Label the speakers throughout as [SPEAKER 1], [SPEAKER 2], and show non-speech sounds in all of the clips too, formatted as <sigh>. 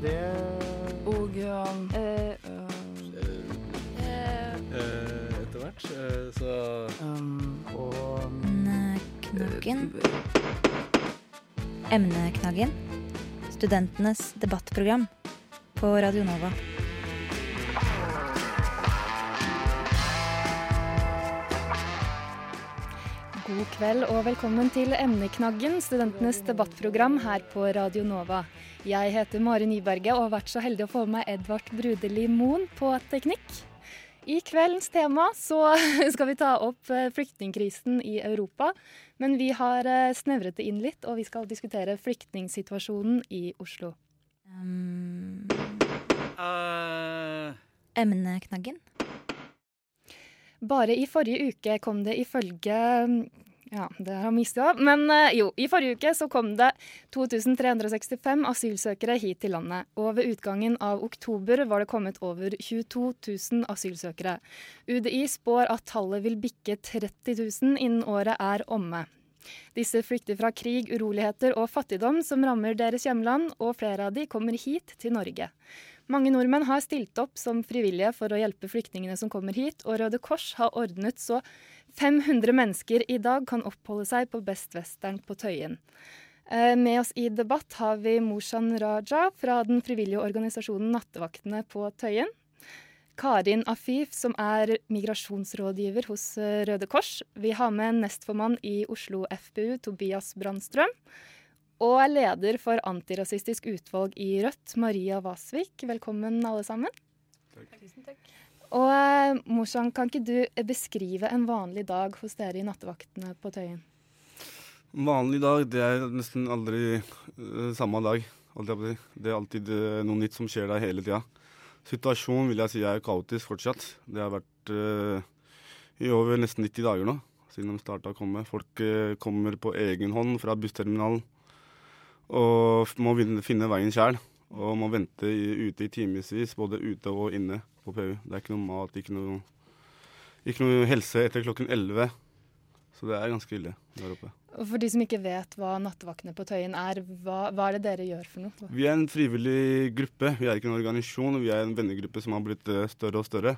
[SPEAKER 1] Det
[SPEAKER 2] Og um,
[SPEAKER 3] Eh,
[SPEAKER 2] eh,
[SPEAKER 4] Eh, etter hvert. så
[SPEAKER 2] um,
[SPEAKER 1] og
[SPEAKER 3] Emneknaggen. Emneknaggen. Studentenes debattprogram på Radio Nova.
[SPEAKER 5] God kveld og velkommen til Emneknaggen, studentenes debattprogram her på Radio Nova. Jeg heter Mari Nyberget og har vært så heldig å få med Edvard Brudeli Moen på teknikk. I kveldens tema så <laughs> skal vi ta opp eh, flyktningkrisen i Europa. Men vi har eh, snevret det inn litt, og vi skal diskutere flyktningsituasjonen i Oslo.
[SPEAKER 3] Um,
[SPEAKER 4] uh.
[SPEAKER 3] emneknaggen.
[SPEAKER 5] Bare i forrige uke kom det ifølge Ja, det har mista. Men eh, jo, i forrige uke så kom det 2365 asylsøkere hit til landet. Og ved utgangen av oktober var det kommet over 22 000 asylsøkere. UDI spår at tallet vil bikke 30 000 innen året er omme. Disse flykter fra krig, uroligheter og fattigdom som rammer deres hjemland, og flere av de kommer hit til Norge. Mange nordmenn har stilt opp som frivillige for å hjelpe flyktningene som kommer hit, og Røde Kors har ordnet så 500 mennesker i dag kan oppholde seg på Best Western på Tøyen. Eh, Med oss i debatt har vi Moshan Raja fra den frivillige organisasjonen Nattevaktene på Tøyen. Karin Afif, som er migrasjonsrådgiver hos eh, Røde Kors. Vi har med nestformann i Oslo FPU, Tobias Brandstrøm. Og er leder for Antirasistisk utvalg i Rødt, Maria Vasvik. Velkommen, alle sammen. Tusen takk. Og Morsan, kan ikke du beskrive en vanlig dag hos dere i Nattevaktene på Tøyen?
[SPEAKER 4] vanlig dag, det er nesten aldri eh, samme dag. Det er alltid eh, noe nytt som skjer der hele tida. Situasjonen vil jeg si er kaotisk fortsatt. Det har vært eh, i over nesten 90 dager nå, siden de starta å komme. Folk eh, kommer på egen hånd fra bussterminalen og må finne veien sjæl. Og må vente ute i timevis, både ute og inne på PU. Det er ikke noe mat, ikke noe, ikke noe helse etter klokken 11. Så det er ganske ille der oppe.
[SPEAKER 5] Og For de som ikke vet hva Nattevaktene på Tøyen er, hva, hva er det dere gjør for noe?
[SPEAKER 4] Vi er en frivillig gruppe. Vi er ikke en organisasjon. Vi er en vennegruppe som har blitt eh, større og større.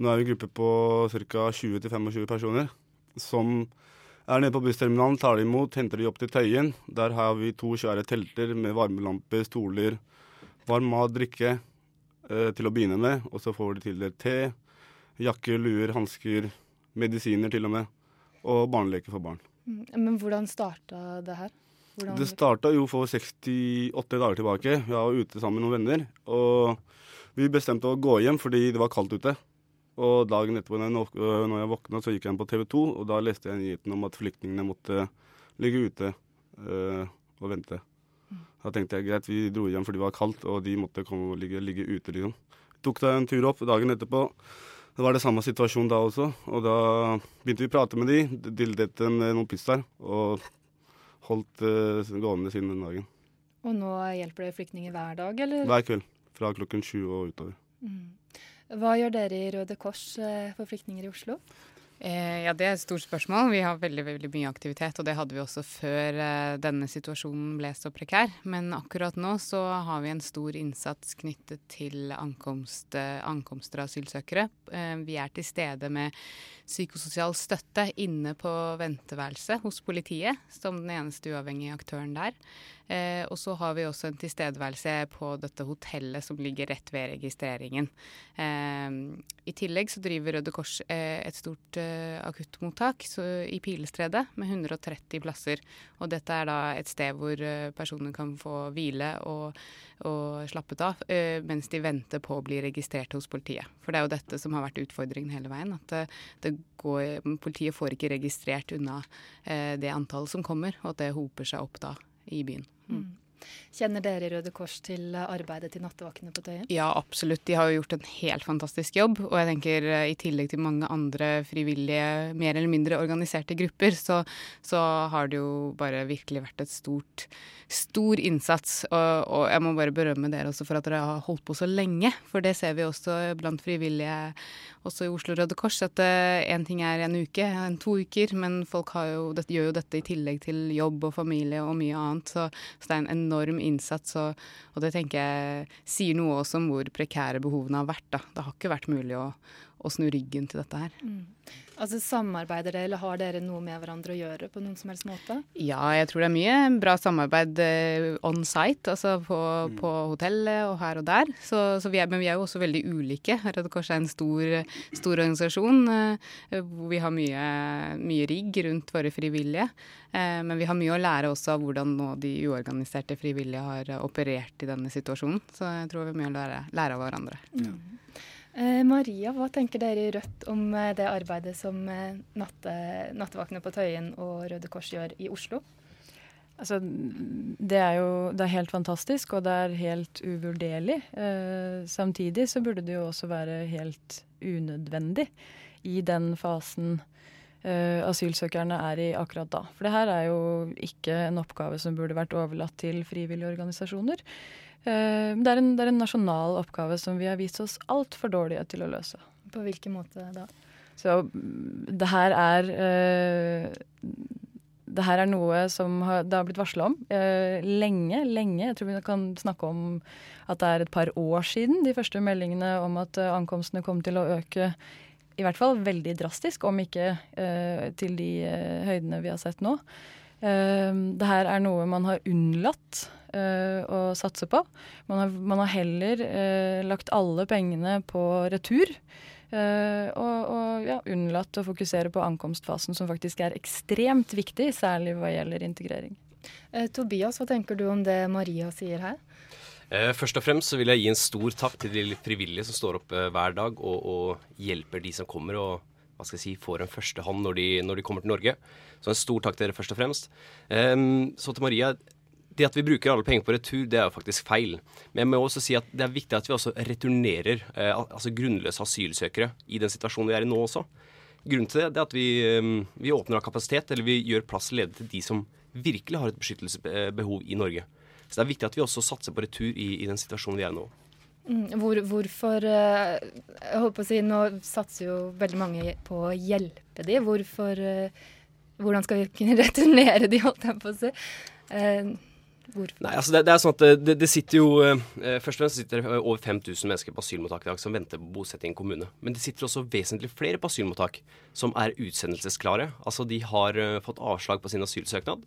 [SPEAKER 4] Nå er vi en gruppe på ca. 20-25 personer som er nede på bussterminalen, tar de imot, henter de opp til Tøyen. Der har vi to svære telter med varmelamper, stoler, varm mat, drikke eh, til å begynne med. Og så får de tildelt te, jakker, luer, hansker, medisiner til og med. Og barneleker for barn.
[SPEAKER 5] Mm, Men hvordan starta det her? Hvordan,
[SPEAKER 4] Det starta jo for 68 dager tilbake. Jeg var ute sammen med noen venner. Og vi bestemte å gå hjem fordi det var kaldt ute. Og dagen etterpå når jeg, øh, våkna, så gikk jeg inn på TV 2, og da leste jeg nyheten om at flyktningene måtte ligge ute øh, og vente. Da tenkte jeg greit, vi dro hjem fordi det var kaldt, og de måtte komme og ligge, ligge ute, liksom. Tok da en tur opp dagen etterpå. Det var det samme situasjon da også, og da begynte vi å prate med de, dildet dem noen pizzaer, og holdt uh, gående siden den dagen.
[SPEAKER 5] Og nå hjelper det flyktninger hver dag, eller?
[SPEAKER 4] Hver kveld. Fra klokken sju og utover.
[SPEAKER 5] Mm. Hva gjør dere i Røde Kors eh, for flyktninger i Oslo?
[SPEAKER 6] Eh, ja, Det er et stort spørsmål. Vi har veldig veldig mye aktivitet, og det hadde vi også før eh, denne situasjonen ble så prekær. Men akkurat nå så har vi en stor innsats knyttet til ankomst, ankomster av asylsøkere. Vi er til stede med psykososial støtte inne på venteværelset hos politiet, som den eneste uavhengige aktøren der. Eh, og så har vi også en tilstedeværelse på dette hotellet som ligger rett ved registreringen. Eh, I tillegg så driver Røde Kors eh, et stort eh, akuttmottak så, i Pilestredet med 130 plasser. Og dette er da et sted hvor eh, personer kan få hvile og, og slappet av eh, mens de venter på å bli registrert hos politiet. For det er jo dette som har vært utfordringen hele veien. At det, det går, politiet får ikke registrert unna det antallet som kommer, og at det hoper seg opp da i byen.
[SPEAKER 5] Mm. Kjenner dere i Røde Kors til arbeidet til Nattevaktene på Tøyen?
[SPEAKER 6] Ja, absolutt. De har jo gjort en helt fantastisk jobb. Og jeg tenker eh, i tillegg til mange andre frivillige, mer eller mindre organiserte grupper, så, så har det jo bare virkelig vært et stort, stor innsats. Og, og jeg må bare berømme dere også for at dere har holdt på så lenge. For det ser vi også blant frivillige også i Oslo Røde Kors, at én ting er en uke, en to uker, men folk jo, gjør jo dette i tillegg til jobb og familie og mye annet. Så, så det er en enorm innsats, og, og, det tenker jeg sier noe også om hvor prekære behovene har vært. Da. Det har ikke vært mulig å, å snu ryggen til dette her. Mm.
[SPEAKER 5] Altså Samarbeider dere, eller har dere noe med hverandre å gjøre på noen som helst måte?
[SPEAKER 6] Ja, jeg tror det er mye bra samarbeid uh, on site, altså på, mm. på, hotellet og her og der. Så, så vi er, men vi er jo også veldig ulike. Røde Kors er en stor, stor organisasjon uh, hvor vi har mye, mye, rigg rundt våre frivillige. Uh, men vi har mye å lære også av hvordan nå de uorganiserte frivillige har operert i denne situasjonen. Så jeg tror vi har mye å lære, lære av hverandre. Mm.
[SPEAKER 5] Eh, Maria, hva tenker dere i Rødt om eh, det arbeidet som eh, natte, Nattevaktene på Tøyen og Røde Kors gjør i Oslo?
[SPEAKER 2] Altså, det er jo det er helt fantastisk, og det er helt uvurderlig. Eh, samtidig så burde det jo også være helt unødvendig i den fasen eh, asylsøkerne er i akkurat da. For det her er jo ikke en oppgave som burde vært overlatt til frivillige organisasjoner. Eh, det er, en, det er, en, nasjonal oppgave som vi har vist oss altfor dårlige til å løse.
[SPEAKER 5] På hvilken måte da?
[SPEAKER 2] Så mm, det her er uh, Det her er noe som har, det har blitt varsla om eh, lenge, lenge. Jeg tror vi kan snakke om at det er et par år siden de første meldingene om at eh, ankomstene kom til å øke i hvert fall veldig drastisk, om ikke til de høydene vi har sett nå. Det her er noe man har unnlatt uh, å satse på. Man har, man har heller uh, lagt alle pengene på retur. Uh, og, og ja, unnlatt å fokusere på ankomstfasen, som faktisk er ekstremt viktig, særlig hva gjelder integrering.
[SPEAKER 5] Tobias, hva tenker du om det Maria sier her?
[SPEAKER 1] Først og fremst så vil jeg gi en stor takk til de frivillige som står opp hver dag og, og hjelper de som kommer og hva skal jeg si, får en førstehånd når de, når de kommer til Norge. Så en stor takk til dere først og fremst. Um, så til Maria det at vi bruker alle penger på retur, det er jo faktisk feil. Men jeg må også si at det er viktig at vi også returnerer eh, altså grunnløse asylsøkere i den situasjonen vi er i nå også. Grunnen til det, det er at vi, um, vi åpner av kapasitet, eller vi gjør plass ledig til de som virkelig har et beskyttelsesbehov i Norge. Så det er viktig at vi også satser på retur i, i den situasjonen vi er i nå.
[SPEAKER 5] Mm, hvor, hvorfor Jeg Jeg håper å si, Nå satser jo veldig mange på å hjelpe de. Hvorfor eh, Hvordan skal vi kunne <laughs> returnere de, holdt jeg på å si?
[SPEAKER 1] Hvorfor? Nei, altså det, det, er sånn at det, det sitter jo eh, Først og fremst sitter det over 5000 mennesker på asylmottak i dag som venter på bosetting i en kommune. Men det sitter også vesentlig flere på asylmottak som er utsendelsesklare. Altså de har fått avslag på sin asylsøknad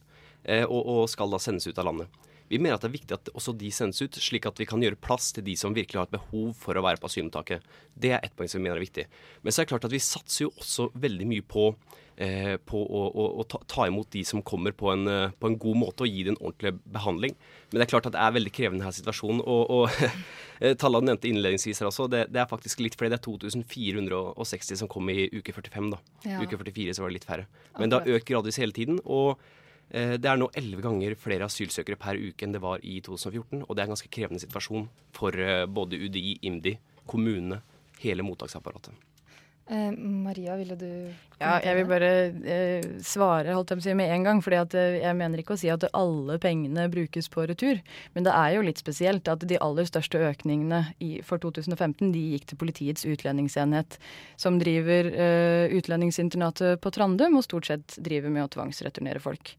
[SPEAKER 1] og, og, skal da sendes ut av landet. Vi mener at det er viktig at også de sendes ut, slik at vi kan gjøre plass til de som virkelig har et behov for å være på asylmottaket. Det er ett poeng som vi mener er viktig. Men så er det klart at vi satser jo også veldig mye på eh, på å, å, å ta, ta, imot de som kommer på en, eh, på en, god måte og gi dem en ordentlig behandling. Men det er klart at det er veldig krevende denne situasjonen. Og, og <laughs> eh, tallene nevnte innledningsvis her også, det, det, er faktisk litt flere. Det er 2460 som kom i uke 45. da. Ja. Uke 44 så var det litt færre. Men det har økt gradvis hele tiden. og det er nå elleve ganger flere asylsøkere per uke enn det var i 2014. Og det er en ganske krevende situasjon for både UDI, IMDi, kommunene, hele mottaksapparatet.
[SPEAKER 5] Eh, Maria, ville du
[SPEAKER 2] Ja, jeg vil bare eh, svare holdt jeg med en gang. fordi at, jeg mener ikke å si at alle pengene brukes på retur. Men det er jo litt spesielt at de aller største økningene i, for 2015 de gikk til Politiets utlendingsenhet, som driver eh, utlendingsinternatet på Trandum og stort sett driver med å tvangsreturnere folk.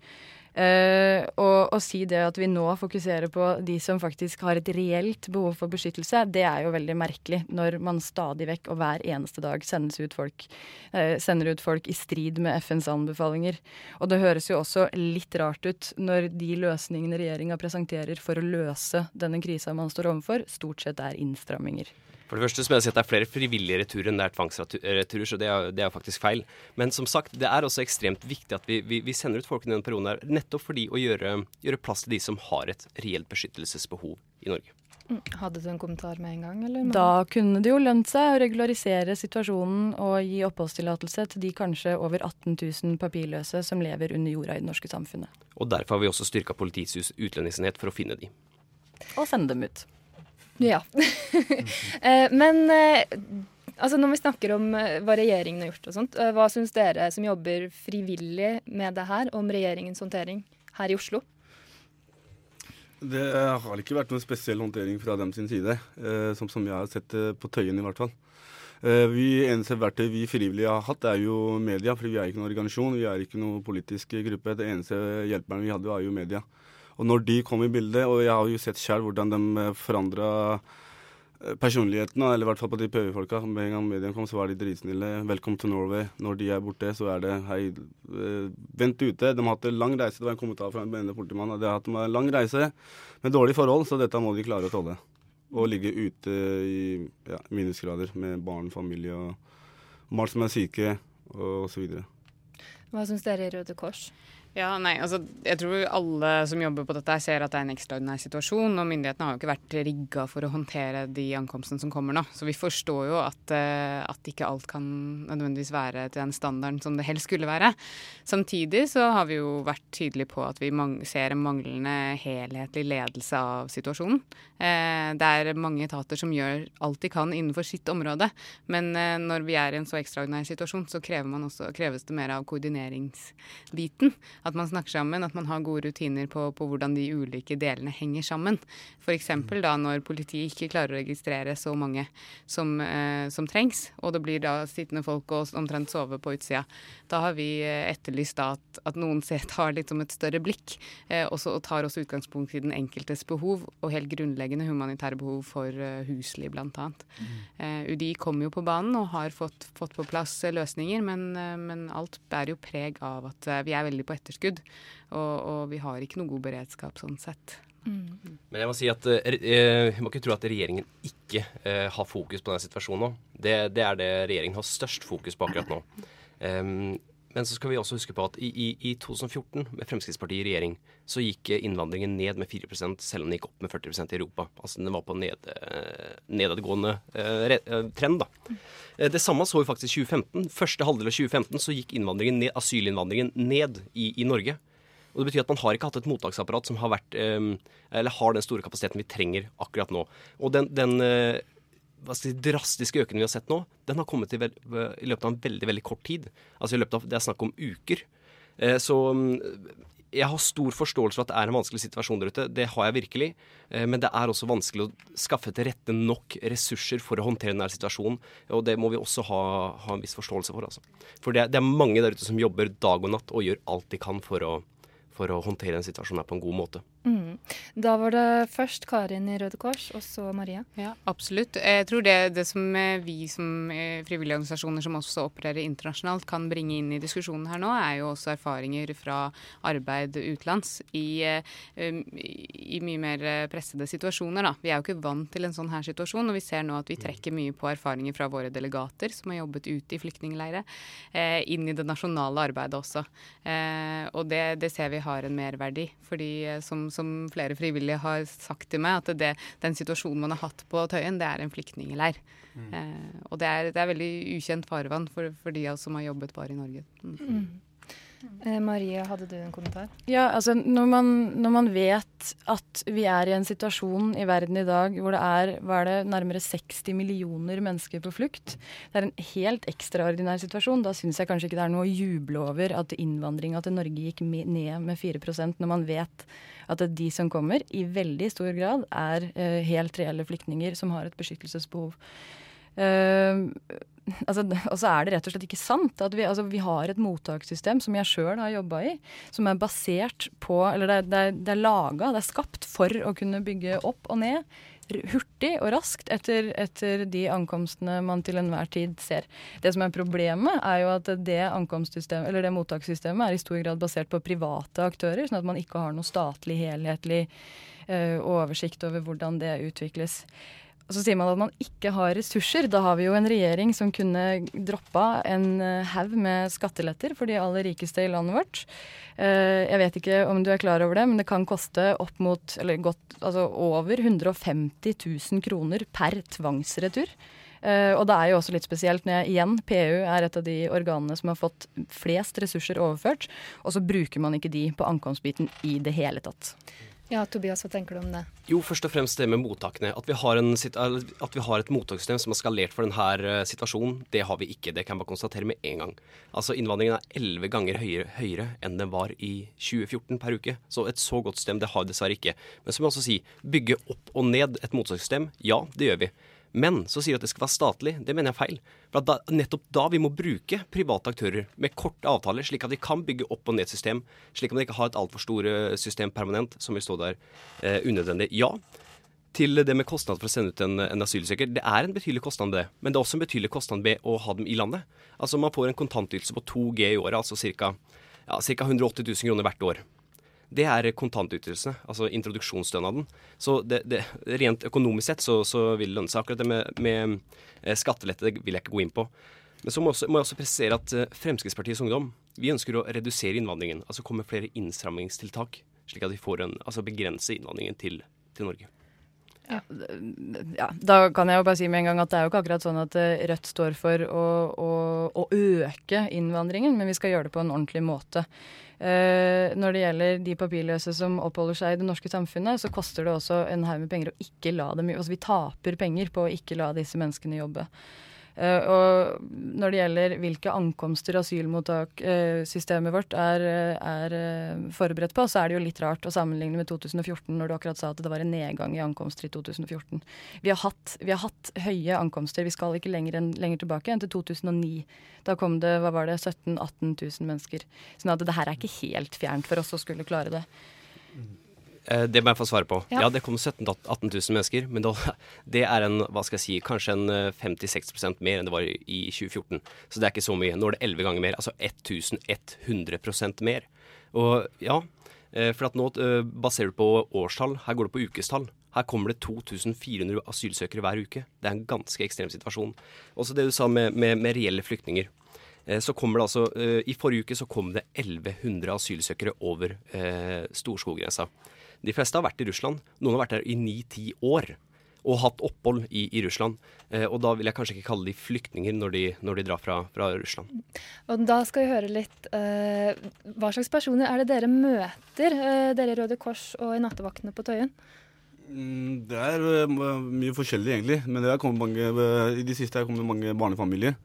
[SPEAKER 2] Uh, og å si det at vi nå fokuserer på de som faktisk har et reelt behov for beskyttelse, det er jo veldig merkelig når man stadig vekk og hver eneste dag ut folk, uh, sender ut folk i strid med FNs anbefalinger. Og det høres jo også litt rart ut når de løsningene regjeringa presenterer for å løse denne krisa man står overfor, stort sett er innstramminger.
[SPEAKER 1] For det første så må jeg si at det er flere frivillige returer enn det er tvangsreturer, så det er, det er, faktisk feil. Men som sagt, det er også ekstremt viktig at vi, vi, vi sender ut folk i denne perioden her, nettopp fordi å gjøre, gjøre, plass til de som har et reelt beskyttelsesbehov i Norge.
[SPEAKER 5] Mm. Hadde du en kommentar med en gang? Eller?
[SPEAKER 2] Da kunne det jo lønt seg å regularisere situasjonen og gi oppholdstillatelse til de kanskje over 18 000 papirløse som lever under jorda i det norske samfunnet.
[SPEAKER 1] Og derfor har vi også styrka Politiets utlendingsenhet for å finne de.
[SPEAKER 2] Og sende dem ut.
[SPEAKER 5] Ja. <laughs> Eh, men eh, altså når vi snakker om eh, hva regjeringen har gjort og sånt, hva syns dere som jobber frivillig med det her, om regjeringens håndtering her i Oslo?
[SPEAKER 4] Det har ikke vært noen spesiell håndtering fra dem sin side, som, som jeg har sett på Tøyen i hvert fall. Eh, vi Eneste verktøy vi frivillige har hatt, er jo media. For vi er ikke noen organisasjon, vi er ikke noen politisk gruppe. Det eneste hjelperen vi hadde, var jo media. Og når de kom i bildet, og jeg har jo sett sjøl hvordan de forandra personligheten, eller i hvert fall på de PV-folka. Med en gang mediene kom, så var de dritsnille. 'Welcome to Norway'. Når de er borte, så er det 'hei, eh, vent ute'. De har hatt en lang reise. Det var en kommentar fra en ene politimann. De har hatt en lang reise med dårlige forhold, så dette må de klare å tåle. Å ligge ute i ja, minusgrader med barn, familie og barn som er syke, og videre.
[SPEAKER 5] Hva syns dere i Røde Kors?
[SPEAKER 6] Ja, nei, altså, Jeg tror alle som jobber på dette ser at det er en ekstraordinær situasjon. Og myndighetene har jo ikke vært rigga for å håndtere de ankomstene som kommer nå. Så vi forstår jo at, uh, at ikke alt kan nødvendigvis være til den standarden som det helst skulle være. Samtidig så har vi jo vært tydelige på at vi ser en manglende helhetlig ledelse av situasjonen. Uh, det er mange etater som gjør alt de kan innenfor sitt område. Men uh, når vi er i en så ekstraordinær situasjon, så krever også, kreves det mer av koordineringsbiten. At man snakker sammen, at man har gode rutiner på, på hvordan de ulike delene henger sammen. F.eks. da når politiet ikke klarer å registrere så mange som, eh, som, trengs, og det blir da sittende folk og omtrent sove på utsida. Da har vi eh, etterlyst da at, at noen <laughs> tar litt som et større blikk, eh, også, og tar også utgangspunkt i den enkeltes behov, og helt grunnleggende humanitære behov for uh, husly, bl.a. Mm. Eh, UDI kommer jo på banen og har fått, fått på plass eh, løsninger, men, men alt bærer jo preg av at vi er veldig på etterskudd etterskudd. Og, og, vi har ikke noe god beredskap sånn sett.
[SPEAKER 1] Mm. Men jeg må si at eh, jeg må ikke tro at regjeringen ikke eh, har fokus på denne situasjonen nå. Det, det, er det regjeringen har størst fokus på akkurat nå. Um, men så skal vi også huske på at i, i, i 2014, med Fremskrittspartiet i regjering, så gikk innvandringen ned med 4 selv om den gikk opp med 40% i Europa. Altså den var på ned, nedadgående eh, trend, da. Eh, det samme så vi faktisk i 2015. Første halvdel av 2015 så gikk ned, asylinnvandringen ned i, i, Norge. Og Det betyr at man har ikke hatt et mottaksapparat som har vært, eh, eller har den store kapasiteten vi trenger akkurat nå. Og den, den eh, si, drastiske økningen vi har sett nå, den har kommet i, vel, i løpet av en veldig veldig kort tid. Altså i løpet av, Det er snakk om uker. Eh, så mm, jeg har stor forståelse for at det er en vanskelig situasjon der ute. Det har jeg virkelig. Eh, men det er også vanskelig å skaffe til rette nok ressurser for å håndtere denne situasjonen. Og det må vi også ha, ha en viss forståelse for. Altså. For det, det, er mange der ute som jobber dag og natt og gjør alt de kan for å, for å håndtere denne situasjonen på en god måte.
[SPEAKER 5] Mm. Da var det først Karin i Røde Kors, og så Maria.
[SPEAKER 6] Ja, absolutt. Jeg tror det, det som eh, vi som eh, frivillige organisasjoner som også opererer internasjonalt kan bringe inn i diskusjonen her nå, er jo også erfaringer fra arbeid utenlands i, eh, um, i, mye mer pressede situasjoner. Da. Vi er jo ikke vant til en sånn her situasjon, og vi ser nå at vi trekker mye på erfaringer fra våre delegater som har jobbet ute i flyktningleirer, inn i det nasjonale arbeidet også. og det, det ser vi har en merverdi. fordi som som flere frivillige har sagt til meg, at det, den situasjonen man har hatt på Tøyen, det er en flyktningleir. Mm. Eh, og det er, det er, veldig ukjent farvann for, for de av oss som har jobbet bare i Norge. Mm. Mm.
[SPEAKER 5] Eh, Marie, hadde du en kommentar?
[SPEAKER 2] Ja, altså når man, når man, vet at vi er i en situasjon i verden i dag hvor det er, er det, nærmere 60 millioner mennesker på flukt, det er en helt ekstraordinær situasjon, da syns jeg kanskje ikke det er noe å juble over at innvandringa til Norge gikk ned med 4% når man vet at de som kommer, i veldig stor grad er uh, helt reelle flyktninger som har et beskyttelsesbehov. Uh, <laughs> altså, og så er det rett og slett ikke sant. at Vi, altså, vi har et mottakssystem som jeg sjøl har jobba i, som er basert på Eller det det det er laga, det er skapt for å kunne bygge opp og ned hurtig og raskt etter, etter, de ankomstene man til enhver tid ser. Det som er problemet, er jo at det, det mottakssystemet er i stor grad basert på private aktører, sånn at man ikke har noe statlig, helhetlig uh, oversikt over hvordan det utvikles. Og så sier man at man ikke har ressurser. Da har vi jo en regjering som kunne droppa en eh, haug med skatteletter for de aller rikeste i landet vårt. Eh, jeg vet ikke om du er klar over det, men det kan koste opp mot, eller godt, altså over 150 000 kroner per tvangsretur. Uh, og det er jo også litt spesielt når jeg igjen, PU er et av de organene som har fått flest ressurser overført, og så bruker man ikke de på ankomstbiten i det hele tatt.
[SPEAKER 5] Ja, Tobias, hva tenker du om det?
[SPEAKER 1] Jo, først og fremst det med mottakene. At vi har, en, at vi har et mottakssystem som er skalert for denne eh, situasjonen, det har vi ikke. Det kan jeg bare konstatere med en gang. Altså, Innvandringen er elleve ganger høyere, høyere, enn den var i 2014 per uke. Så et så godt system, det har vi dessverre ikke. Men som jeg også sier, bygge opp og ned et mottakssystem, ja, det gjør vi. Men så sier de at det skal være statlig. Det mener jeg er feil. For da, nettopp da vi må bruke private aktører med korte avtaler, slik at de kan bygge opp og ned system, slik at man ikke har et altfor store system permanent som vil stå der eh, unødvendig. Ja. Til det med kostnad for å sende ut en, en asylsøker. Det er en betydelig kostnad det, men det er også en betydelig kostnad med å ha dem i landet. Altså Man får en kontantytelse på 2 G i året, altså ca. Ja, 180 000 kroner hvert år det er kontantytelsene, altså introduksjonsstønaden. Så det, det, rent økonomisk sett så, så, vil det lønne seg. Akkurat det med, med eh, skattelette det vil jeg ikke gå inn på. Men så må jeg også, må jeg også presisere at eh, Fremskrittspartiets Ungdom vi ønsker å redusere innvandringen. Altså komme med flere innstrammingstiltak, slik at vi får en, altså begrense innvandringen til, til Norge.
[SPEAKER 2] Ja. ja. Da kan jeg jo bare si med en gang at det er jo ikke akkurat sånn at eh, Rødt står for å, å, å øke innvandringen, men vi skal gjøre det på en ordentlig måte. Eh, når det gjelder de papirløse som oppholder seg i det norske samfunnet, så koster det også en haug med penger å ikke la dem Altså vi taper penger på å ikke la disse menneskene jobbe. Uh, og når det gjelder hvilke ankomster asylmottakssystemet vårt er, er uh, forberedt på, så er det jo litt rart å sammenligne med 2014, når du akkurat sa at det var en nedgang i ankomster i 2014. Vi har hatt, vi har hatt høye ankomster. Vi skal ikke lenger, en, lenger, tilbake enn til 2009. Da kom det hva var det, 17 000-18 000 mennesker. Sånn at det her er ikke helt fjernt for oss å skulle klare det.
[SPEAKER 1] Eh, det må jeg få svare på. Ja, ja det kom 17 000-18 000 mennesker. Men <laughs> det er en, hva skal jeg si, kanskje en 50-60 eh, mer enn det var i 2014. Så det er ikke så mye. Nå er det 11 ganger mer. Altså 1100 mer. Og ja, eh, for at nå baserer du på årstall. Her går det på ukestall. Her kommer det 2400 asylsøkere hver uke. Det er en ganske ekstrem situasjon. Også det du sa med, med, med reelle flyktninger. Så kommer det altså, I forrige uke så kom det 1100 asylsøkere over eh, Storskogrensa. De fleste har vært i Russland. Noen har vært der i ni-ti år og hatt opphold i, i Russland. Eh, og da vil jeg kanskje ikke kalle de flyktninger når de, når de drar fra, fra, Russland.
[SPEAKER 5] Og Da skal vi høre litt eh, Hva slags personer er det dere møter, eh, dere i Røde Kors og i nattevaktene på Tøyen?
[SPEAKER 4] Mm, det er uh, mye forskjellig, egentlig. Men det mange, uh, i de siste har kommet mange barnefamilier.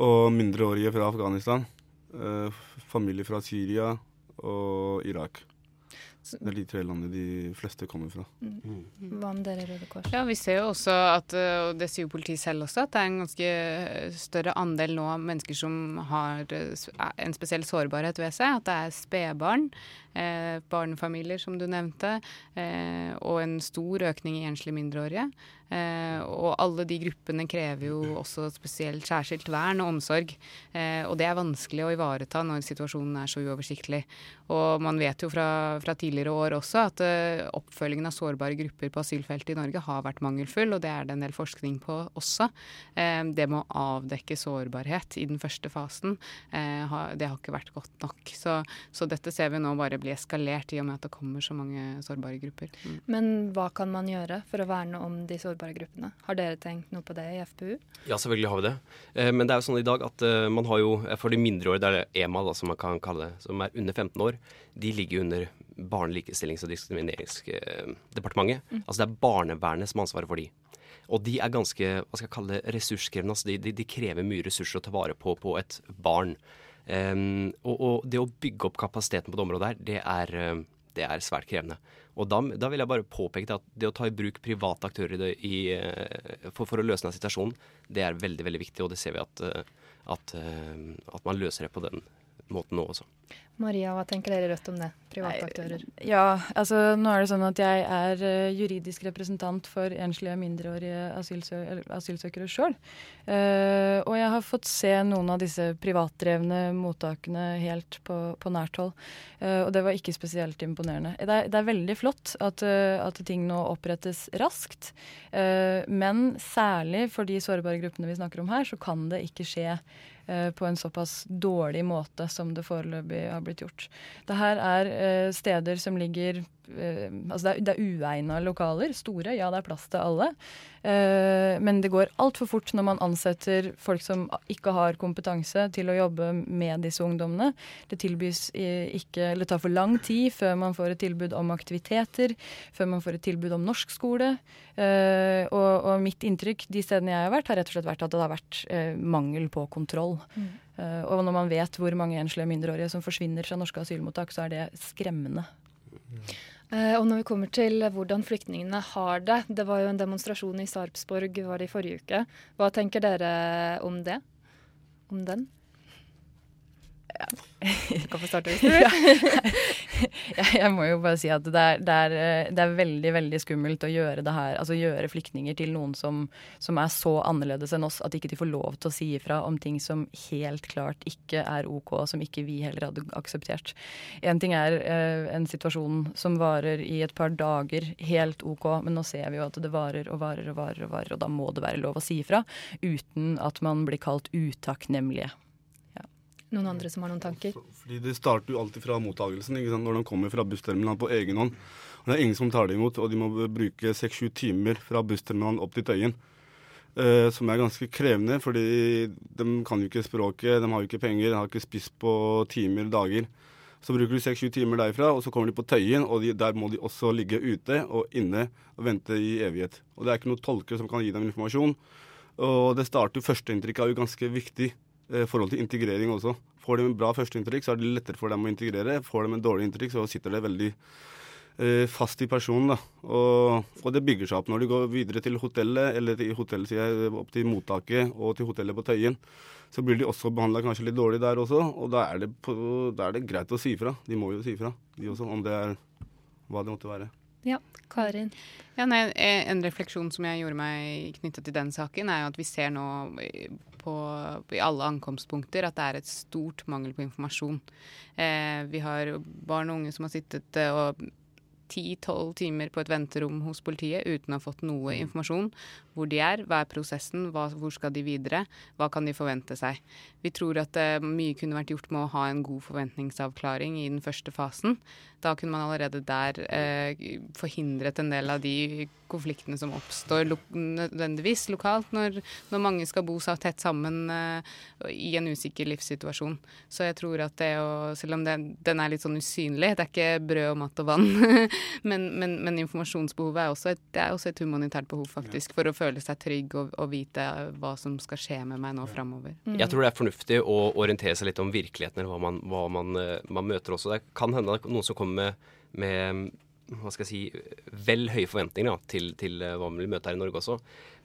[SPEAKER 4] Og mindreårige fra Afghanistan. Uh, familier fra Syria og Irak. Det er de tre landene de fleste kommer fra. Mm.
[SPEAKER 5] mm. Hva med dere, Røde Kors?
[SPEAKER 6] Ja, Vi ser jo også at, og det sier jo politiet selv også, at det er en ganske større andel nå av mennesker som har en spesiell sårbarhet ved seg. At det er spedbarn, eh, barnefamilier som du nevnte, eh, og en stor økning i enslige mindreårige. Eh, og alle de gruppene krever jo også spesielt særskilt vern og omsorg. Eh, og det er vanskelig å ivareta når situasjonen er så uoversiktlig. Og man vet jo fra, fra tidligere år også at uh, oppfølgingen av sårbare grupper på asylfeltet i Norge har vært mangelfull, og det er det en del forskning på også. Det med å avdekke sårbarhet i den første fasen, det har ikke vært godt nok. Så, så, dette ser vi nå bare bli eskalert i og med at det kommer så mange sårbare grupper.
[SPEAKER 5] Mm. Men hva kan man gjøre for å verne om de sårbare gruppene? Har dere tenkt noe på det i FPU?
[SPEAKER 1] Ja, selvfølgelig har vi det. men det er jo sånn i dag at man har jo for de mindreårige, det er det EMA da, som man kan kalle det, som er under 15 år, de ligger under Barne-, likestillings- og diskrimineringsdepartementet. Mm. Altså det er barnevernet som har ansvaret for de. Og de er ganske hva skal jeg kalle det, ressurskrevende. Altså de, de, de, krever mye ressurser å ta vare på på et barn. Um, og, og, det å bygge opp kapasiteten på det området her, det er, det er svært krevende. Og da, da, vil jeg bare påpeke at det å ta i bruk private aktører i, eh, for, for, å løse denne situasjonen, det er veldig veldig viktig. Og det ser vi at, at, at man løser det på den måten nå også.
[SPEAKER 5] Maria, hva tenker dere Rødt om det? Private aktører?
[SPEAKER 2] Ja, altså nå er det sånn at jeg er uh, juridisk representant for enslige mindreårige asylsø asylsøkere sjøl. Uh, eh, og jeg har fått se noen av disse privatdrevne mottakene helt på, på nært hold. Uh, og det var ikke spesielt imponerende. Det er, det er veldig flott at, at, ting nå opprettes raskt. men særlig for de sårbare gruppene vi snakker om her, så kan det ikke skje på en såpass dårlig måte som det foreløpig har blitt gjort. Det her er eh, steder som ligger Altså det er, det er uegna lokaler. Store, ja det er plass til alle. Eh, men det går altfor fort når man ansetter folk som ikke har kompetanse til å jobbe med disse ungdommene. Det tilbys ikke, eller tar for lang tid før man får et tilbud om aktiviteter, før man får et tilbud om norskskole. Eh, og, og mitt inntrykk de stedene jeg har vært, har rett og slett vært at det har vært eh, mangel på kontroll. Mm. og når man vet hvor mange enslige mindreårige som forsvinner fra norske asylmottak, så er det skremmende.
[SPEAKER 5] Eh, og når vi kommer til hvordan flyktningene har det Det var jo en demonstrasjon i Sarpsborg var det i forrige uke. Hva tenker dere om det? Om den? Du kan få starte hvis du <laughs> vil. <laughs>
[SPEAKER 2] jeg, må jo bare si at det er, det, er, eh, det er, veldig veldig skummelt å gjøre det her, altså gjøre flyktninger til noen som, som, er så annerledes enn oss at ikke de får lov til å si ifra om ting som helt klart ikke er OK, som ikke vi heller hadde akseptert. En ting er eh, en situasjon som varer i et par dager, helt OK, men nå ser vi jo at det varer og varer og varer, og varer, og da må det være lov å si ifra uten at man blir kalt utakknemlige.
[SPEAKER 5] Noen andre som har noen tanker?
[SPEAKER 4] Fordi Det starter jo alltid fra mottagelsen. Når de kommer fra bussterminalen på egen hånd. Og det er ingen som tar det imot, og de må bruke seks-sju timer fra bussterminalen opp til Tøyen. Uh, som er ganske krevende, fordi de kan jo ikke språket, de har jo ikke penger, de har ikke spist på timer, dager. Så bruker du seks-sju timer derfra, og så kommer de på Tøyen, og de, der må de også ligge ute og inne og vente i evighet. Og det er ikke noen tolker som kan gi dem informasjon. Og det starter Førsteinntrykket er jo ganske viktig forhold til integrering også. Får de en bra førsteinntrykk, så er det lettere for dem å integrere. Får de en dårlig inntrykk, så sitter det veldig eh, fast i personen. da. Og, og, det bygger seg opp når de går videre til hotellet, eller til hotellet, sier jeg, opp til mottaket og til hotellet på Tøyen. Så blir de også behandla kanskje litt dårlig der også, og da er, på, da er, det greit å si fra. De må jo si fra, de også, om det er hva det måtte være.
[SPEAKER 5] Ja, Karin?
[SPEAKER 6] Ja, nei, en refleksjon som jeg gjorde meg knyttet til den saken, er jo at vi ser nå på, i alle ankomstpunkter at det er et stort mangel på informasjon. Eh, vi har barn og unge som har sittet eh, og ti-tolv timer på et venterom hos politiet uten å ha fått noe informasjon. Hvor de er, hva er prosessen, hva, hvor skal de videre, hva kan de forvente seg. Vi tror at uh, mye kunne vært gjort med å ha en god forventningsavklaring i den første fasen. Da kunne man allerede der uh, forhindret en del av de konfliktene som oppstår lo nødvendigvis lokalt når, når, mange skal bo så tett sammen uh, i en usikker livssituasjon. Så jeg tror at det å Selv om det, den er litt sånn usynlig, det er ikke brød og mat og vann, <laughs> men, men, men, informasjonsbehovet er også et, det er også et humanitært behov, faktisk, for å føle seg trygg og, og vite hva som skal skje med meg nå framover.
[SPEAKER 1] Mm. Jeg tror det er fornuftig å orientere seg litt om virkeligheten, eller hva man, hva man, eh, man møter også. Det kan hende at noen som kommer med, med hva skal jeg si, vel høye forventninger da, til, til, eh, hva man vil møte her i Norge også.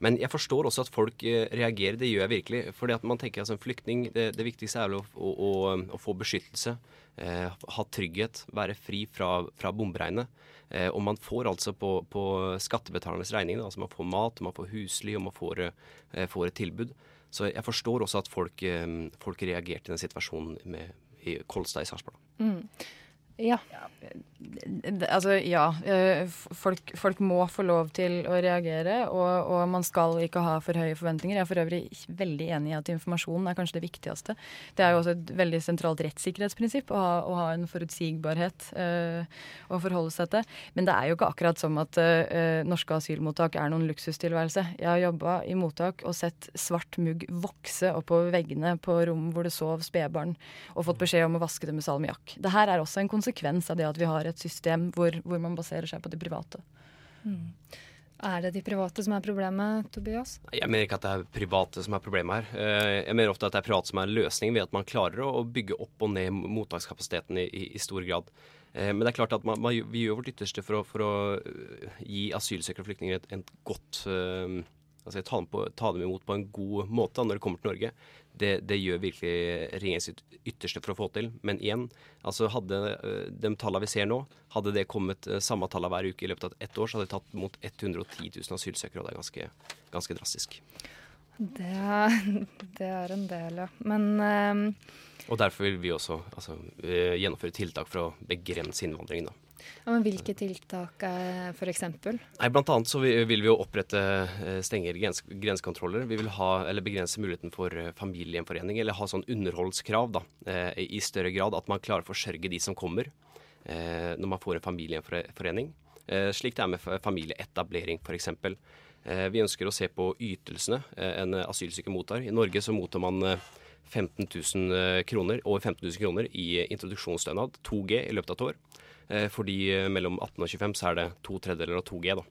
[SPEAKER 1] Men jeg forstår også at folk eh, reagerer. Det gjør jeg virkelig. fordi at man tenker at altså, en flyktning, det, det, viktigste er vel å, å, å, å få beskyttelse. Eh, ha trygghet. Være fri fra, fra bomberegnet. Eh, og man får altså på, på skattebetalernes regning. altså Man får mat, man får husly, og man får, eh, får et tilbud. Så jeg forstår også at folk, eh, folk reagerte i den situasjonen med, i Kolstad i Sarpsborg. Mm.
[SPEAKER 2] Ja. Altså, ja. Eh, folk, folk, må få lov til å reagere, og, og, man skal ikke ha for høye forventninger. Jeg er for øvrig veldig enig i at informasjonen er kanskje det viktigste. Det er jo også et veldig sentralt rettssikkerhetsprinsipp å ha, å ha en forutsigbarhet uh, å forholde seg til. Men det er jo ikke akkurat som at uh, norske asylmottak er noen luksustilværelse. Jeg har jobba i mottak og sett svart mugg vokse oppover veggene på rom hvor det sov spedbarn, og fått beskjed om å vaske det med salmiakk. Det her er også en konsekvens konsekvens av det at vi har et system hvor, hvor man baserer seg på de private. Mm.
[SPEAKER 5] Er det de private som er problemet, Tobias?
[SPEAKER 1] Jeg mener ikke at det er private som er problemet her. Eh, jeg mener ofte at det er private som er løsningen, ved at man klarer å bygge opp og ned mottakskapasiteten i, i, i stor grad. Eh, men det er klart at man, man, vi gjør vårt ytterste for å, for å eh, gi asylsøkere og flyktninger et, et godt altså ta dem, på, ta dem, imot på en god måte når de kommer til Norge. Det, det gjør virkelig regjeringen sitt ytterste for å få til. Men igjen, altså hadde eh, de tallene vi ser nå, hadde det kommet eh, samme tallene hver uke i løpet av ett år, så hadde det tatt mot 110 000 asylsøkere, og det er ganske, ganske drastisk.
[SPEAKER 5] Det, <laughs> det, er en del, ja. Men um
[SPEAKER 1] Og derfor vil vi også altså, gjennomføre tiltak for å begrense innvandringen. da.
[SPEAKER 5] Ja, men Hvilke tiltak f.eks.?
[SPEAKER 1] Blant annet vil vi jo opprette stenger, strengere grens grensekontroller. Vi vil ha, eller begrense muligheten for eh, familiegjenforening, eller ha sånn underholdskrav da, eh, i større grad. At man klarer å forsørge de som kommer når man får en familiegjenforening. Slik det er med familieetablering f.eks. Vi ønsker å se på ytelsene en asylsyke mottar. I Norge så mottar man 15 000 kroner, over 15 000 kroner i introduksjonsstønad, 2G, i løpet av et år. Eh, for de eh, mellom 18 og 25 så er det to tredjedeler av 2G, da.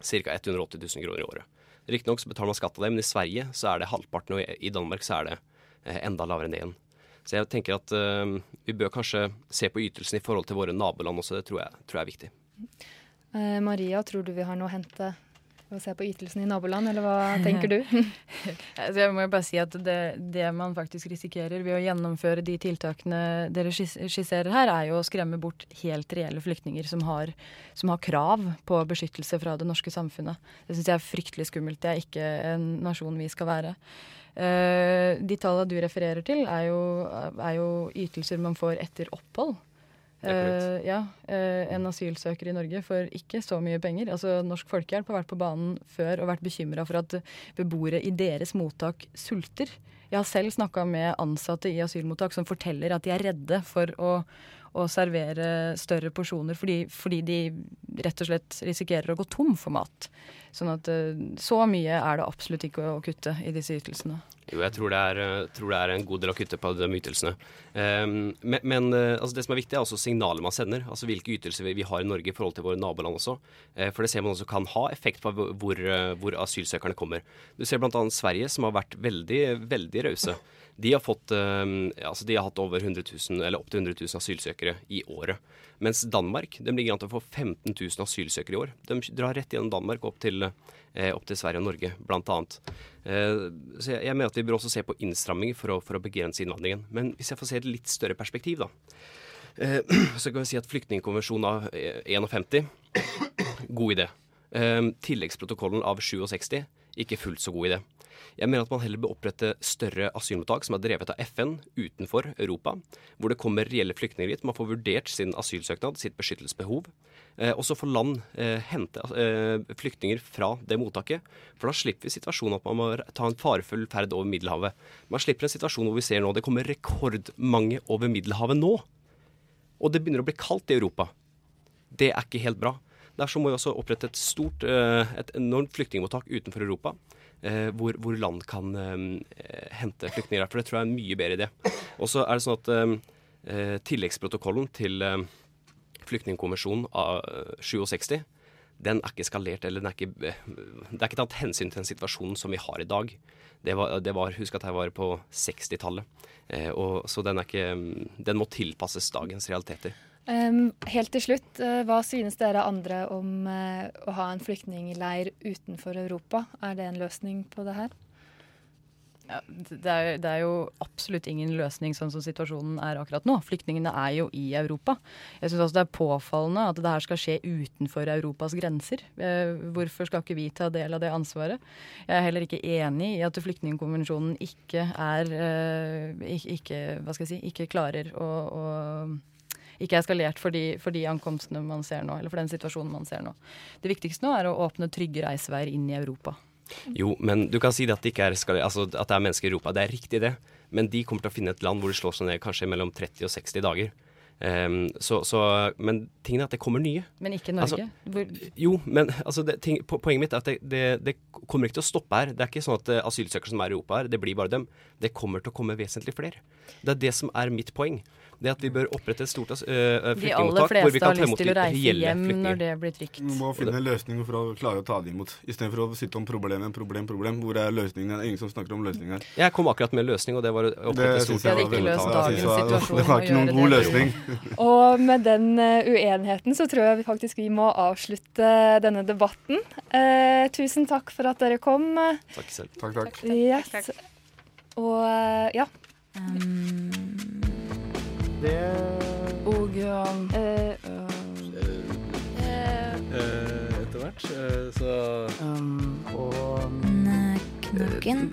[SPEAKER 1] Ca. 180 000 kroner i året. Riktignok så betaler man skatt av det, men i Sverige så er det halvparten, og i Danmark så er det eh, enda lavere enn det. Så jeg tenker at vi bør kanskje se på ytelsen i forhold til våre naboland også. Det tror jeg, tror jeg er viktig.
[SPEAKER 5] Maria, tror du vi har noe å hente å se på ytelsene i naboland, eller hva tenker du? <laughs>
[SPEAKER 2] Altså, jeg må jo bare si at det, det man faktisk risikerer ved å gjennomføre de tiltakene dere skisserer her, er jo å skremme bort helt reelle flyktninger som har, som har krav på beskyttelse fra det norske samfunnet. Det syns jeg er fryktelig skummelt. Det er ikke en nasjon vi skal være. Eh, de tallene du refererer til, er jo, er jo ytelser man får etter opphold. Eh, ja, uh, En asylsøker i Norge for ikke så mye penger. Altså Norsk Folkehjelp har vært på banen før og vært bekymra for at beboere i deres mottak sulter. Jeg har selv snakka med ansatte i asylmottak som forteller at de er redde for å, å servere større porsjoner fordi, fordi de rett og slett risikerer å gå tom for mat. Sånn at eh, så mye er det absolutt ikke å, kutte i disse ytelsene.
[SPEAKER 1] Jo, jeg tror det, er, eh, tror det er en god del å kutte på de ytelsene. Um, men men eh, altså det som er viktig, er også signalet man sender. Altså hvilke ytelser vi, vi har i Norge i forhold til våre naboland også. Uh, for det ser man også kan ha effekt på hvor, hvor asylsøkerne kommer. Du ser bl.a. Sverige, som har vært veldig, veldig rause. De har, fått, eh, altså de har hatt over 100 000, eller opptil 100 000 asylsøkere i året. Mens Danmark de ligger an til å få 15 000 asylsøkere i år. De drar rett gjennom Danmark opp til, eh, opp til Sverige og Norge, bl.a. Eh, så jeg, mener at vi bør også se på innstramminger for å, for å begrense innvandringen. Men hvis jeg får se et litt større perspektiv, da. <clears throat> Så kan vi si at flyktningkonvensjonen av eh, 51 god idé. Tilleggsprotokollen av 67 ikke fullt så god idé. Jeg mener at man heller bør opprette større asylmottak som er drevet av FN utenfor Europa, hvor det kommer reelle flyktninger dit. Man får vurdert sin asylsøknad, sitt beskyttelsesbehov. Eh, og så får land eh, hente eh, flyktninger fra det mottaket. For da slipper vi situasjonen at man må ta en farefull ferd over Middelhavet. Man slipper en situasjon hvor vi ser nå det kommer rekordmange over Middelhavet nå. Og det begynner å bli kaldt i Europa. Det er ikke helt bra. Derfor må vi også opprette et stort, eh, et enormt flyktningmottak utenfor Europa. Eh, Hvor, hvor land kan eh, hente flyktninger. For det tror jeg er en mye bedre idé. Og så er det sånn at eh, eh, tilleggsprotokollen til eh, flyktningkonvensjonen av eh, 67 den er ikke skalert, eller er ikke, eh, det er ikke tatt hensyn til den situasjonen som vi har i dag. Det var, det var Husk at jeg var på 60-tallet. Eh, så den, er ikke, den må tilpasses dagens realiteter.
[SPEAKER 5] Helt til slutt, eh, hva synes dere andre om eh, å ha en flyktningleir utenfor Europa? Er det en løsning på det her?
[SPEAKER 2] Ja, det, er, det er jo absolutt ingen løsning sånn som situasjonen er akkurat nå. Flyktningene er jo i Europa. Jeg syns også det er påfallende at det her skal skje utenfor Europas grenser. Eh, hvorfor skal ikke vi ta del av det ansvaret? Jeg er heller ikke enig i at flyktningkonvensjonen ikke er ikke, hva skal jeg si, ikke klarer å, å ikke er skalert for de, for de ankomstene man ser nå, eller for den situasjonen man ser nå. Det viktigste nå er å åpne trygge reiseveier inn i Europa.
[SPEAKER 1] Jo, men du kan si det at det er, altså, at det er mennesker i Europa. Det er riktig, det. Men de kommer til å finne et land hvor de slår seg ned kanskje mellom 30 og 60 dager. Um, så, så, men tingen er at det kommer nye.
[SPEAKER 2] Men ikke Norge. Hvor,
[SPEAKER 1] Jo, men altså, det, ting, poenget mitt er at det, det, det kommer ikke til å stoppe her. Det er ikke sånn at eh, asylsøkere som er i Europa her, det blir bare dem. Det kommer til å komme vesentlig flere. Det er det som er mitt poeng. Det at vi bør opprette et stort øh,
[SPEAKER 2] de reelle
[SPEAKER 1] flyktningmottak hvor vi
[SPEAKER 2] fleste
[SPEAKER 1] kan
[SPEAKER 2] har
[SPEAKER 1] ta
[SPEAKER 2] lyst
[SPEAKER 1] imot
[SPEAKER 2] til å reise
[SPEAKER 1] reelle
[SPEAKER 2] hjem når
[SPEAKER 1] flyktninger.
[SPEAKER 2] det blir trygt.
[SPEAKER 4] Vi må finne en løsning for å klare å ta det imot, istedenfor å sitte om problemet, problem, problem. Hvor er løsningen? Det er ingen som snakker om løsningen her.
[SPEAKER 1] Jeg kom akkurat med en løsning, og det var å opprette et stort
[SPEAKER 4] jeg
[SPEAKER 2] hadde
[SPEAKER 4] var
[SPEAKER 2] ikke dagens
[SPEAKER 4] det Det var ikke noen god
[SPEAKER 2] det.
[SPEAKER 4] løsning. <laughs>
[SPEAKER 5] Og med den eh, uenigheten så tror jeg vi faktisk vi må avslutte denne debatten. Uh, tusen takk for at dere kom.
[SPEAKER 1] Takk selv.
[SPEAKER 4] Takk, takk.
[SPEAKER 5] Yes.
[SPEAKER 6] takk.
[SPEAKER 5] Og eh, ja.
[SPEAKER 3] Um,
[SPEAKER 2] Og um,
[SPEAKER 5] eh,
[SPEAKER 4] Etter hvert, så
[SPEAKER 2] um,
[SPEAKER 3] Emneknaggen.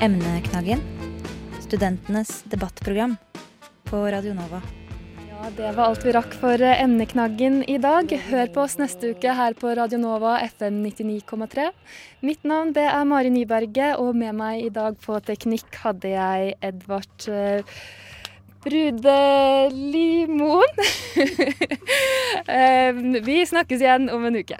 [SPEAKER 3] Emneknaggen. Studentenes debattprogram på Radio Nova.
[SPEAKER 5] Ja, det var alt vi rakk for eh, emneknaggen i dag. Hør på oss neste uke her på Radio Nova FM 99,3. Mitt navn det er Mari Nyberget, og med meg i dag på teknikk hadde jeg Edvard eh, Brudelimoen. <laughs> Eh, vi snakkes igjen om en uke.